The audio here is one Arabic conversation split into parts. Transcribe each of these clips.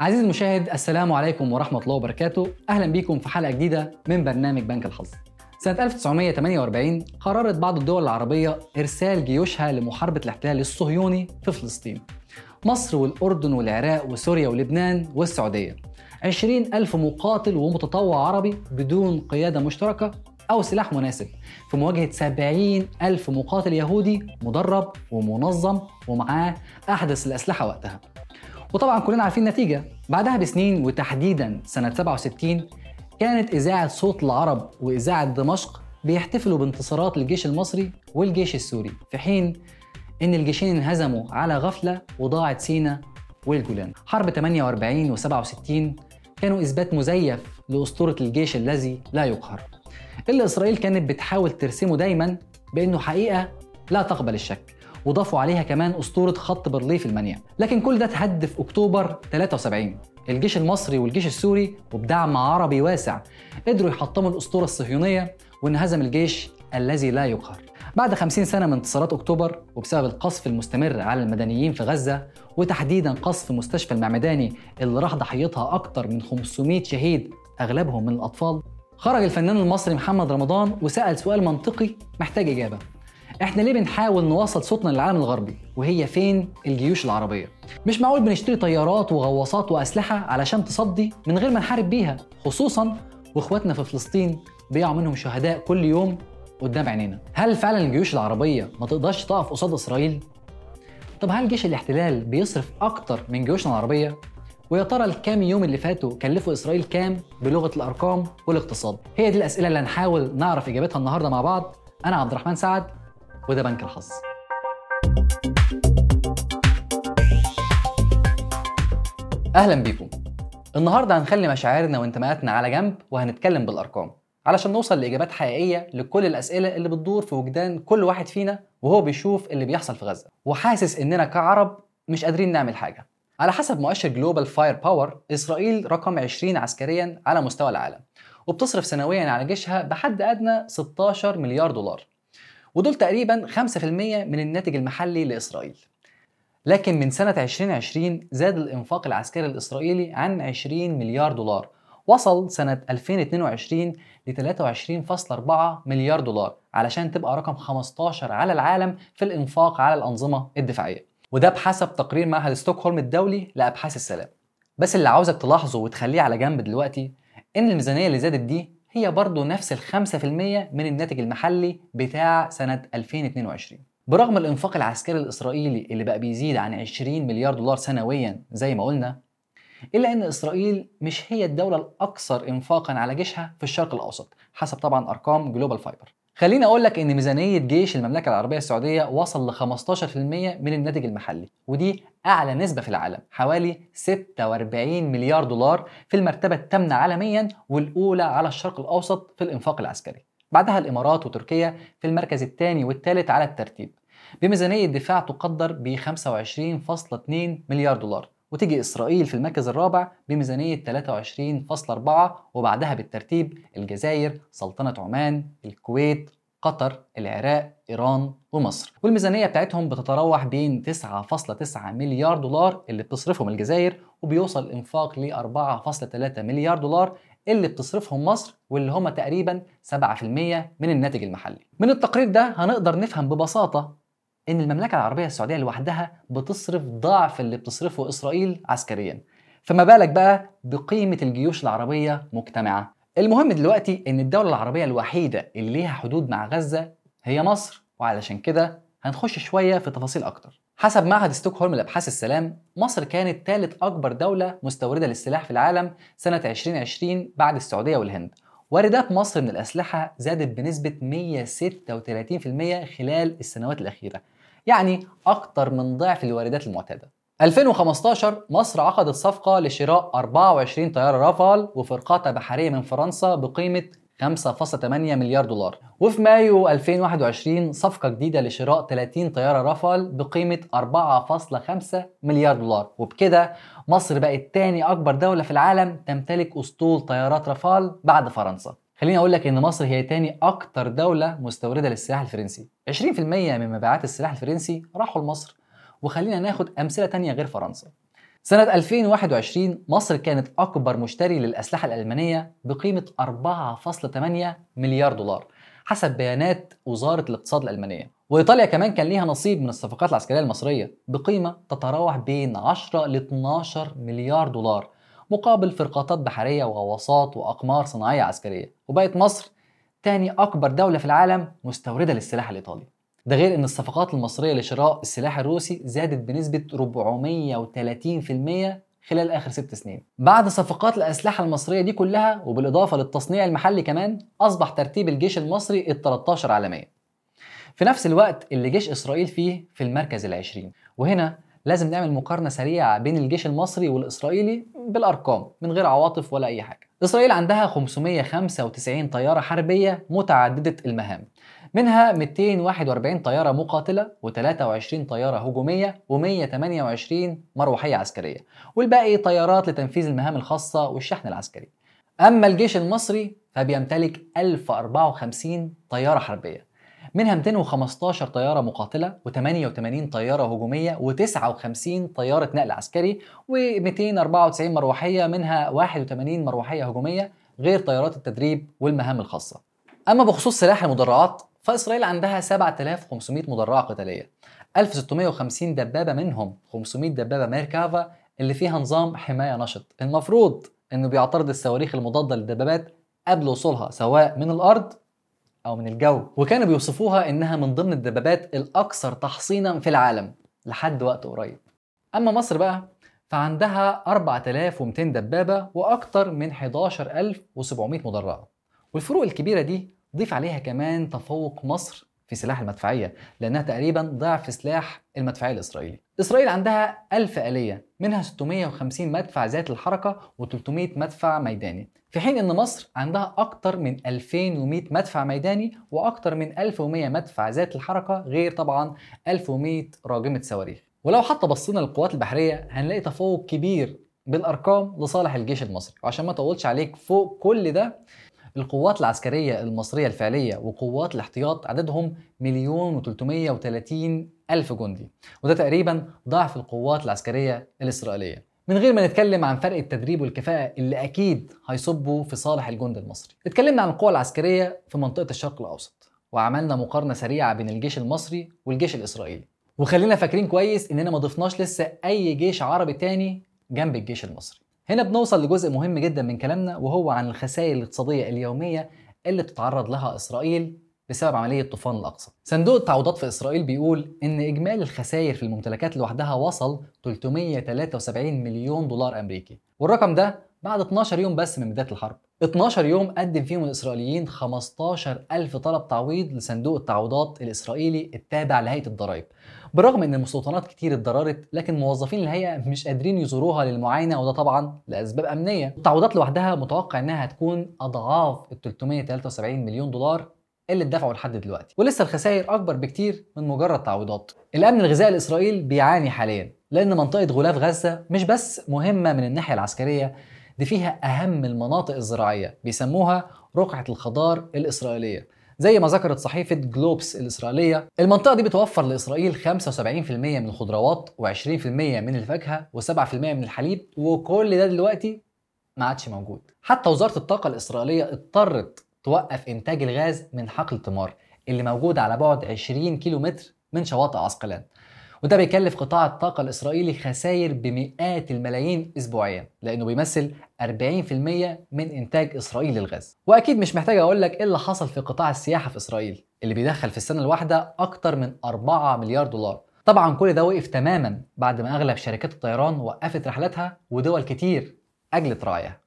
عزيزي المشاهد السلام عليكم ورحمة الله وبركاته. أهلا بكم في حلقة جديدة من برنامج بنك الحظ. سنة 1948 قررت بعض الدول العربية إرسال جيوشها لمحاربة الاحتلال الصهيوني في فلسطين. مصر والأردن والعراق وسوريا ولبنان والسعودية. 20 ألف مقاتل ومتطوع عربي بدون قيادة مشتركة أو سلاح مناسب. في مواجهة 70 ألف مقاتل يهودي مدرب ومنظم ومعاه أحدث الأسلحة وقتها. وطبعا كلنا عارفين النتيجة. بعدها بسنين وتحديدا سنة 67 كانت إذاعة صوت العرب وإذاعة دمشق بيحتفلوا بانتصارات الجيش المصري والجيش السوري في حين إن الجيشين انهزموا على غفلة وضاعت سينا والجولان. حرب 48 و67 كانوا إثبات مزيف لأسطورة الجيش الذي لا يقهر. اللي إسرائيل كانت بتحاول ترسمه دايما بأنه حقيقة لا تقبل الشك. وضافوا عليها كمان أسطورة خط برليه في المنيا لكن كل ده اتهد في أكتوبر 73 الجيش المصري والجيش السوري وبدعم عربي واسع قدروا يحطموا الأسطورة الصهيونية وانهزم الجيش الذي لا يقهر. بعد 50 سنة من انتصارات أكتوبر وبسبب القصف المستمر على المدنيين في غزة وتحديدا قصف مستشفى المعمداني اللي راح ضحيتها أكتر من 500 شهيد أغلبهم من الأطفال خرج الفنان المصري محمد رمضان وسأل سؤال منطقي محتاج إجابة. إحنا ليه بنحاول نوصل صوتنا للعالم الغربي؟ وهي فين؟ الجيوش العربية. مش معقول بنشتري طيارات وغواصات وأسلحة علشان تصدي من غير ما نحارب بيها خصوصا وإخواتنا في فلسطين بيقعوا منهم شهداء كل يوم قدام عينينا. هل فعلا الجيوش العربية ما تقدرش تقف قصاد إسرائيل؟ طب هل جيش الاحتلال بيصرف أكتر من جيوشنا العربية؟ ويا ترى الكام يوم اللي فاتوا كلفوا إسرائيل كام بلغة الأرقام والاقتصاد؟ هي دي الأسئلة اللي هنحاول نعرف إجابتها النهارده مع بعض. أنا عبد الرحمن سعد وده بنك الحظ أهلا بيكم. النهارده هنخلي مشاعرنا وانتماءاتنا على جنب وهنتكلم بالأرقام علشان نوصل لإجابات حقيقية لكل الأسئلة اللي بتدور في وجدان كل واحد فينا وهو بيشوف اللي بيحصل في غزة. وحاسس إننا كعرب مش قادرين نعمل حاجة. على حسب مؤشر Global Firepower إسرائيل رقم 20 عسكريا على مستوى العالم. وبتصرف سنويا على جيشها بحد أدنى 16 مليار دولار. ودول تقريبا 5% من الناتج المحلي لإسرائيل. لكن من سنة 2020 زاد الإنفاق العسكري الإسرائيلي عن 20 مليار دولار وصل سنة 2022 ل 23.4 مليار دولار علشان تبقى رقم 15 على العالم في الإنفاق على الأنظمة الدفاعية. وده بحسب تقرير معهد ستوكهولم الدولي لأبحاث السلام. بس اللي عاوزك تلاحظه وتخليه على جنب دلوقتي إن الميزانية اللي زادت دي هي برضه نفس ال 5% من الناتج المحلي بتاع سنة 2022 برغم الإنفاق العسكري الإسرائيلي اللي بقى بيزيد عن 20 مليار دولار سنويا زي ما قلنا إلا أن إسرائيل مش هي الدولة الأكثر إنفاقا على جيشها في الشرق الأوسط حسب طبعا أرقام Global Firepower خليني أقول لك إن ميزانية جيش المملكة العربية السعودية وصل ل 15% من الناتج المحلي ودي أعلى نسبة في العالم حوالي 46 مليار دولار في المرتبة الثامنة عالميا والأولى على الشرق الأوسط في الإنفاق العسكري. بعدها الإمارات وتركيا في المركز الثاني والثالث على الترتيب. بميزانية دفاع تقدر ب 25.2 مليار دولار. وتيجي إسرائيل في المركز الرابع بميزانية 23.4 وبعدها بالترتيب الجزائر، سلطنة عمان، الكويت، قطر، العراق، إيران ومصر. والميزانية بتاعتهم بتتراوح بين 9.9 مليار دولار اللي بتصرفهم الجزائر وبيوصل الإنفاق ل 4.3 مليار دولار اللي بتصرفهم مصر واللي هم تقريبا 7% من الناتج المحلي. من التقرير ده هنقدر نفهم ببساطة إن المملكة العربية السعودية لوحدها بتصرف ضعف اللي بتصرفه إسرائيل عسكريا. فما بالك بقى بقيمة الجيوش العربية مجتمعة. المهم دلوقتي إن الدولة العربية الوحيدة اللي ليها حدود مع غزة هي مصر وعلشان كده هنخش شوية في تفاصيل أكتر. حسب معهد ستوكهولم لأبحاث السلام مصر كانت ثالث أكبر دولة مستوردة للسلاح في العالم سنة 2020 بعد السعودية والهند. واردات مصر من الأسلحة زادت بنسبة 136% خلال السنوات الأخيرة. يعني أكتر من ضعف الواردات المعتادة. 2015 مصر عقدت صفقة لشراء 24 طيارة رافال وفرقاطة بحرية من فرنسا بقيمة 5.8 مليار دولار. وفي مايو 2021 صفقة جديدة لشراء 30 طيارة رافال بقيمة 4.5 مليار دولار. وبكده مصر بقت تاني أكبر دولة في العالم تمتلك أسطول طيارات رافال بعد فرنسا. خليني أقول لك إن مصر هي تاني أكتر دولة مستوردة للسلاح الفرنسي. 20% من مبيعات السلاح الفرنسي راحوا لمصر. وخلينا ناخد أمثلة تانية غير فرنسا. سنة 2021 مصر كانت أكبر مشتري للأسلحة الألمانية بقيمة 4.8 مليار دولار حسب بيانات وزارة الاقتصاد الألمانية. وإيطاليا كمان كان ليها نصيب من الصفقات العسكرية المصرية بقيمة تتراوح بين 10 ل 12 مليار دولار. مقابل فرقاطات بحرية وغواصات وأقمار صناعية عسكرية وبقت مصر تاني أكبر دولة في العالم مستوردة للسلاح الإيطالي ده غير إن الصفقات المصرية لشراء السلاح الروسي زادت بنسبة 430% خلال آخر ست سنين. بعد صفقات الأسلحة المصرية دي كلها وبالإضافة للتصنيع المحلي كمان أصبح ترتيب الجيش المصري ال 13 عالميا. في نفس الوقت اللي جيش إسرائيل فيه في المركز العشرين وهنا لازم نعمل مقارنة سريعة بين الجيش المصري والإسرائيلي بالأرقام من غير عواطف ولا أي حاجة. إسرائيل عندها 595 طيارة حربية متعددة المهام. منها 241 طيارة مقاتلة و23 طيارة هجومية و128 مروحية عسكرية. والباقي طيارات لتنفيذ المهام الخاصة والشحن العسكري. أما الجيش المصري فبيمتلك 1054 طيارة حربية. منها 215 طيارة مقاتلة و88 طيارة هجومية و59 طيارة نقل عسكري و294 مروحية منها 81 مروحية هجومية غير طيارات التدريب والمهام الخاصة. أما بخصوص سلاح المدرعات فإسرائيل عندها 7500 مدرعة قتالية. 1650 دبابة منهم 500 دبابة ميركافا اللي فيها نظام حماية نشط. المفروض إنه بيعترض الصواريخ المضادة للدبابات قبل وصولها سواء من الأرض أو من الجو. وكانوا بيوصفوها إنها من ضمن الدبابات الأكثر تحصينا في العالم لحد وقت قريب. أما مصر بقى فعندها 4200 دبابة وأكثر من 11700 مدرعة. والفروق الكبيرة دي ضيف عليها كمان تفوق مصر في سلاح المدفعية لأنها تقريبا ضعف سلاح المدفعية الإسرائيلي. إسرائيل عندها 1000 آلية منها 650 مدفع ذات الحركة و300 مدفع ميداني. في حين أن مصر عندها أكثر من 2100 مدفع ميداني وأكثر من 1100 مدفع ذات الحركة غير طبعا 1100 راجمة صواريخ. ولو حتى بصينا للقوات البحرية هنلاقي تفوق كبير بالأرقام لصالح الجيش المصري. وعشان ما أطولش عليك فوق كل ده القوات العسكرية المصرية الفعلية وقوات الاحتياط عددهم مليون وتلتمية وتلاتين ألف جندي وده تقريبا ضعف القوات العسكرية الإسرائيلية. من غير ما نتكلم عن فرق التدريب والكفاءة اللي أكيد هيصبوا في صالح الجند المصري. اتكلمنا عن القوى العسكرية في منطقة الشرق الأوسط وعملنا مقارنة سريعة بين الجيش المصري والجيش الإسرائيلي. وخلينا فاكرين كويس إننا ما ضفناش لسه أي جيش عربي تاني جنب الجيش المصري. هنا بنوصل لجزء مهم جدا من كلامنا وهو عن الخسائر الاقتصادية اليومية اللي بتتعرض لها إسرائيل بسبب عملية طوفان الأقصى. صندوق التعويضات في إسرائيل بيقول إن إجمالي الخسائر في الممتلكات لوحدها وصل 373 مليون دولار أمريكي، والرقم ده بعد 12 يوم بس من بداية الحرب. 12 يوم قدم فيهم الإسرائيليين 15 ألف طلب تعويض لصندوق التعويضات الإسرائيلي التابع لهيئة الضرائب بالرغم إن المستوطنات كتير اتضررت لكن موظفين الهيئة مش قادرين يزوروها للمعاينة وده طبعا لأسباب أمنية. التعويضات لوحدها متوقع إنها هتكون أضعاف ال 373 مليون دولار اللي اتدفعوا لحد دلوقتي. ولسه الخسائر أكبر بكتير من مجرد تعويضات. الأمن الغذائي الإسرائيلي بيعاني حاليا لأن منطقة غلاف غزة مش بس مهمة من الناحية العسكرية دي فيها أهم المناطق الزراعية بيسموها رقعة الخضار الإسرائيلية. زي ما ذكرت صحيفة جلوبس الإسرائيلية المنطقة دي بتوفر لإسرائيل 75% من الخضروات و20% من الفاكهة و7% من الحليب وكل ده دلوقتي ما عادش موجود. حتى وزارة الطاقة الإسرائيلية اضطرت توقف إنتاج الغاز من حقل تمار اللي موجود على بعد 20 كيلومتر من شواطئ عسقلان. وده بيكلف قطاع الطاقة الإسرائيلي خسائر بمئات الملايين أسبوعيا لأنه بيمثل 40% من إنتاج إسرائيل للغاز. وأكيد مش محتاج أقول لك إيه اللي حصل في قطاع السياحة في إسرائيل اللي بيدخل في السنة الواحدة أكتر من 4 مليار دولار. طبعا كل ده وقف تماما بعد ما أغلب شركات الطيران وقفت رحلاتها ودول كتير أجلت راعيها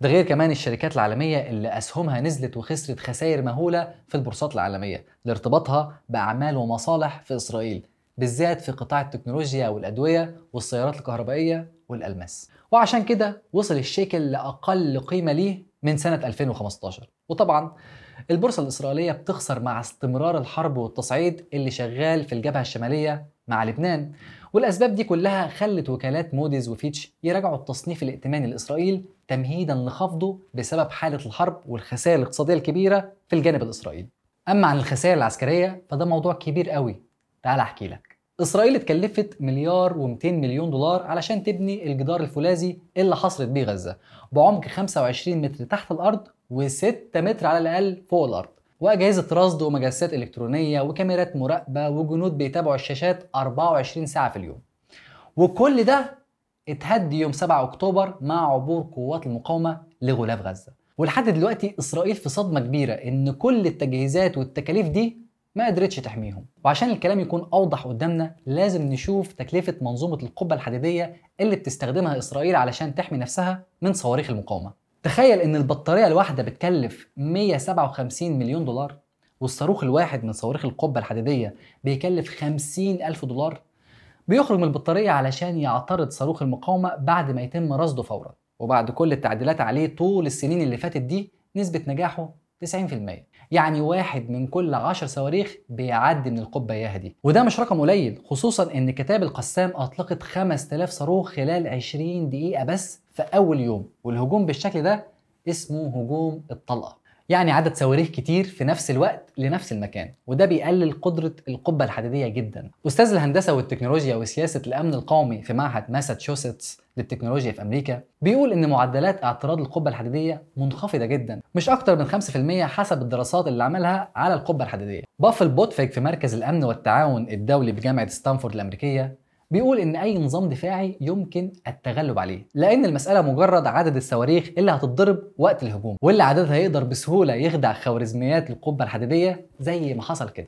ده غير كمان الشركات العالمية اللي أسهمها نزلت وخسرت خسائر مهولة في البورصات العالمية لارتباطها بأعمال ومصالح في إسرائيل. بالذات في قطاع التكنولوجيا والأدوية والسيارات الكهربائية والألماس. وعشان كده وصل الشيكل لأقل قيمة ليه من سنة 2015 وطبعا البورصة الإسرائيلية بتخسر مع استمرار الحرب والتصعيد اللي شغال في الجبهة الشمالية مع لبنان. والأسباب دي كلها خلت وكالات موديز وفيتش يراجعوا التصنيف الائتماني لإسرائيل تمهيدا لخفضه بسبب حالة الحرب والخسائر الاقتصادية الكبيرة في الجانب الإسرائيلي. أما عن الخسائر العسكرية فده موضوع كبير قوي. تعال أحكي لك. إسرائيل اتكلفت مليار و200 مليون دولار علشان تبني الجدار الفولاذي اللي حصرت بيه غزة بعمق 25 متر تحت الأرض و6 متر على الأقل فوق الأرض. وأجهزة رصد ومجسات إلكترونية وكاميرات مراقبة وجنود بيتابعوا الشاشات 24 ساعة في اليوم. وكل ده اتهد يوم 7 أكتوبر مع عبور قوات المقاومة لغلاف غزة. ولحد دلوقتي إسرائيل في صدمة كبيرة إن كل التجهيزات والتكاليف دي ما قدرتش تحميهم. وعشان الكلام يكون أوضح قدامنا لازم نشوف تكلفة منظومة القبة الحديدية اللي بتستخدمها إسرائيل علشان تحمي نفسها من صواريخ المقاومة. تخيل إن البطارية الواحدة بتكلف 157 مليون دولار والصاروخ الواحد من صواريخ القبة الحديدية بيكلف 50 ألف دولار بيخرج من البطارية علشان يعترض صاروخ المقاومة بعد ما يتم رصده فورا. وبعد كل التعديلات عليه طول السنين اللي فاتت دي نسبة نجاحه 90% يعني واحد من كل 10 صواريخ بيعدي من اياها دي وده مش رقم قليل خصوصا إن كتاب القسام أطلقت 5000 صاروخ خلال 20 دقيقة بس في أول يوم والهجوم بالشكل ده اسمه هجوم الطلقة. يعني عدد صواريخ كتير في نفس الوقت لنفس المكان وده بيقلل قدرة القبة الحديدية جدا. أستاذ الهندسة والتكنولوجيا وسياسة الأمن القومي في معهد ماساتشوستس للتكنولوجيا في أمريكا بيقول إن معدلات اعتراض القبة الحديدية منخفضة جدا مش أكتر من 5% حسب الدراسات اللي عملها على القبة الحديدية. بافل بودفيج في مركز الأمن والتعاون الدولي بجامعة ستانفورد الأمريكية بيقول إن أي نظام دفاعي يمكن التغلب عليه لأن المسألة مجرد عدد الصواريخ اللي هتتضرب وقت الهجوم واللي عددها يقدر بسهولة يخدع خوارزميات القبة الحديدية زي ما حصل كده.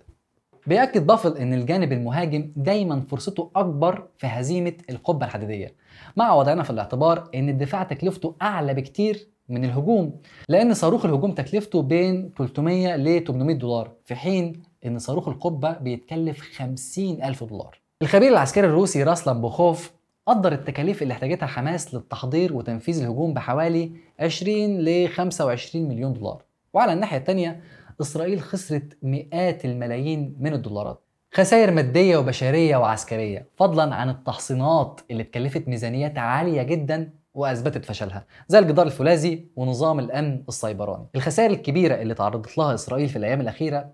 بيأكد بافل إن الجانب المهاجم دايما فرصته أكبر في هزيمة القبة الحديدية. مع وضعنا في الاعتبار إن الدفاع تكلفته أعلى بكتير من الهجوم لأن صاروخ الهجوم تكلفته بين 300 ل 800 دولار في حين إن صاروخ القبة بيتكلف 50 ألف دولار. الخبير العسكري الروسي راسلان بوخوف قدر التكاليف اللي احتاجتها حماس للتحضير وتنفيذ الهجوم بحوالي 20 ل 25 مليون دولار. وعلى الناحية الثانية إسرائيل خسرت مئات الملايين من الدولارات. خسائر مادية وبشرية وعسكرية فضلا عن التحصينات اللي اتكلفت ميزانيات عالية جدا وأثبتت فشلها زي الجدار الفولاذي ونظام الأمن السيبراني. الخسائر الكبيرة اللي تعرضت لها إسرائيل في الأيام الأخيرة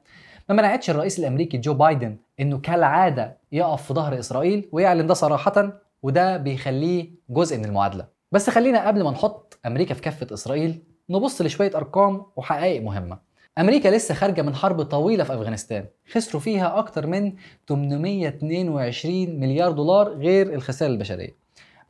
ما منعتش الرئيس الأمريكي جو بايدن إنه كالعادة يقف في ظهر إسرائيل ويعلن ده صراحة وده بيخليه جزء من المعادلة. بس خلينا قبل ما نحط أمريكا في كفة إسرائيل نبص لشوية أرقام وحقائق مهمة. أمريكا لسه خارجة من حرب طويلة في أفغانستان. خسروا فيها أكتر من 822 مليار دولار غير الخسائر البشرية.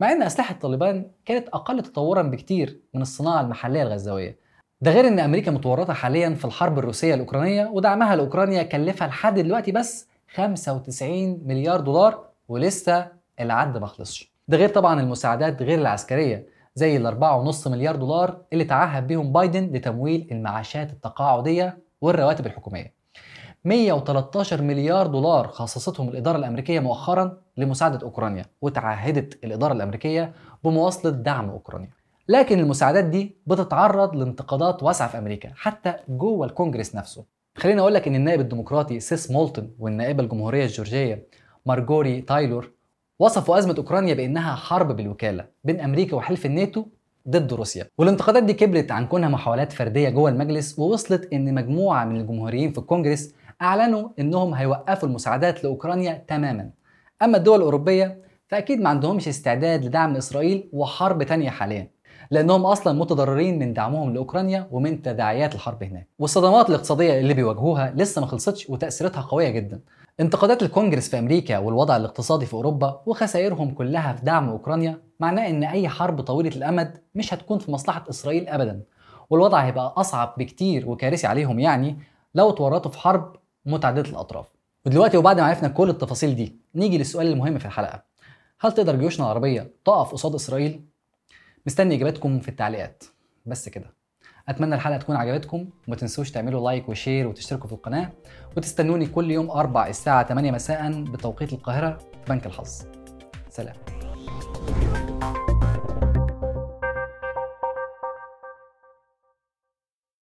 مع إن أسلحة طالبان كانت أقل تطورا بكتير من الصناعة المحلية الغزاويه ده غير إن أمريكا متورطة حاليا في الحرب الروسية الأوكرانية ودعمها لاوكرانيا كلفها لحد دلوقتي بس 95 مليار دولار ولسه العد ما خلصش. ده غير طبعا المساعدات غير العسكرية. زي ال 4.5 مليار دولار اللي تعهد بيهم بايدن لتمويل المعاشات التقاعدية والرواتب الحكومية. 113 مليار دولار خصصتهم الإدارة الأمريكية مؤخرا لمساعدة أوكرانيا وتعهدت الإدارة الأمريكية بمواصلة دعم أوكرانيا. لكن المساعدات دي بتتعرض لانتقادات واسعة في أمريكا حتى جوه الكونجرس نفسه. خليني أقول لك إن النائب الديمقراطي سيس مولتون والنائبة الجمهورية الجورجية مارجوري تايلور وصفوا أزمة أوكرانيا بأنها حرب بالوكالة بين أمريكا وحلف الناتو ضد روسيا. والانتقادات دي كبرت عن كونها محاولات فردية جوه المجلس ووصلت إن مجموعة من الجمهوريين في الكونجرس أعلنوا إنهم هيوقفوا المساعدات لأوكرانيا تماما. أما الدول الأوروبية فأكيد ما عندهمش استعداد لدعم إسرائيل وحرب تانية حاليا لأنهم أصلا متضررين من دعمهم لأوكرانيا ومن تداعيات الحرب هناك. والصدمات الاقتصادية اللي بيواجهوها لسه ما خلصتش وتأثيراتها قوية جدا. انتقادات الكونجرس في أمريكا والوضع الاقتصادي في أوروبا وخسائرهم كلها في دعم أوكرانيا معناه إن أي حرب طويلة الأمد مش هتكون في مصلحة إسرائيل ابدا. والوضع هيبقى أصعب بكتير وكارثي عليهم يعني لو اتورطوا في حرب متعددة الأطراف. ودلوقتي وبعد ما عرفنا كل التفاصيل دي نيجي للسؤال المهم في الحلقة. هل تقدر جيوشنا العربية تقف قصاد إسرائيل؟ مستني إجاباتكم في التعليقات. بس كده. أتمنى الحلقة تكون عجبتكم وما تنسوش تعملوا like و share وتشتركوا في القناة وتستنوني كل يوم أربع الساعة 8 مساء بتوقيت القاهرة في بنك الحظ. سلام.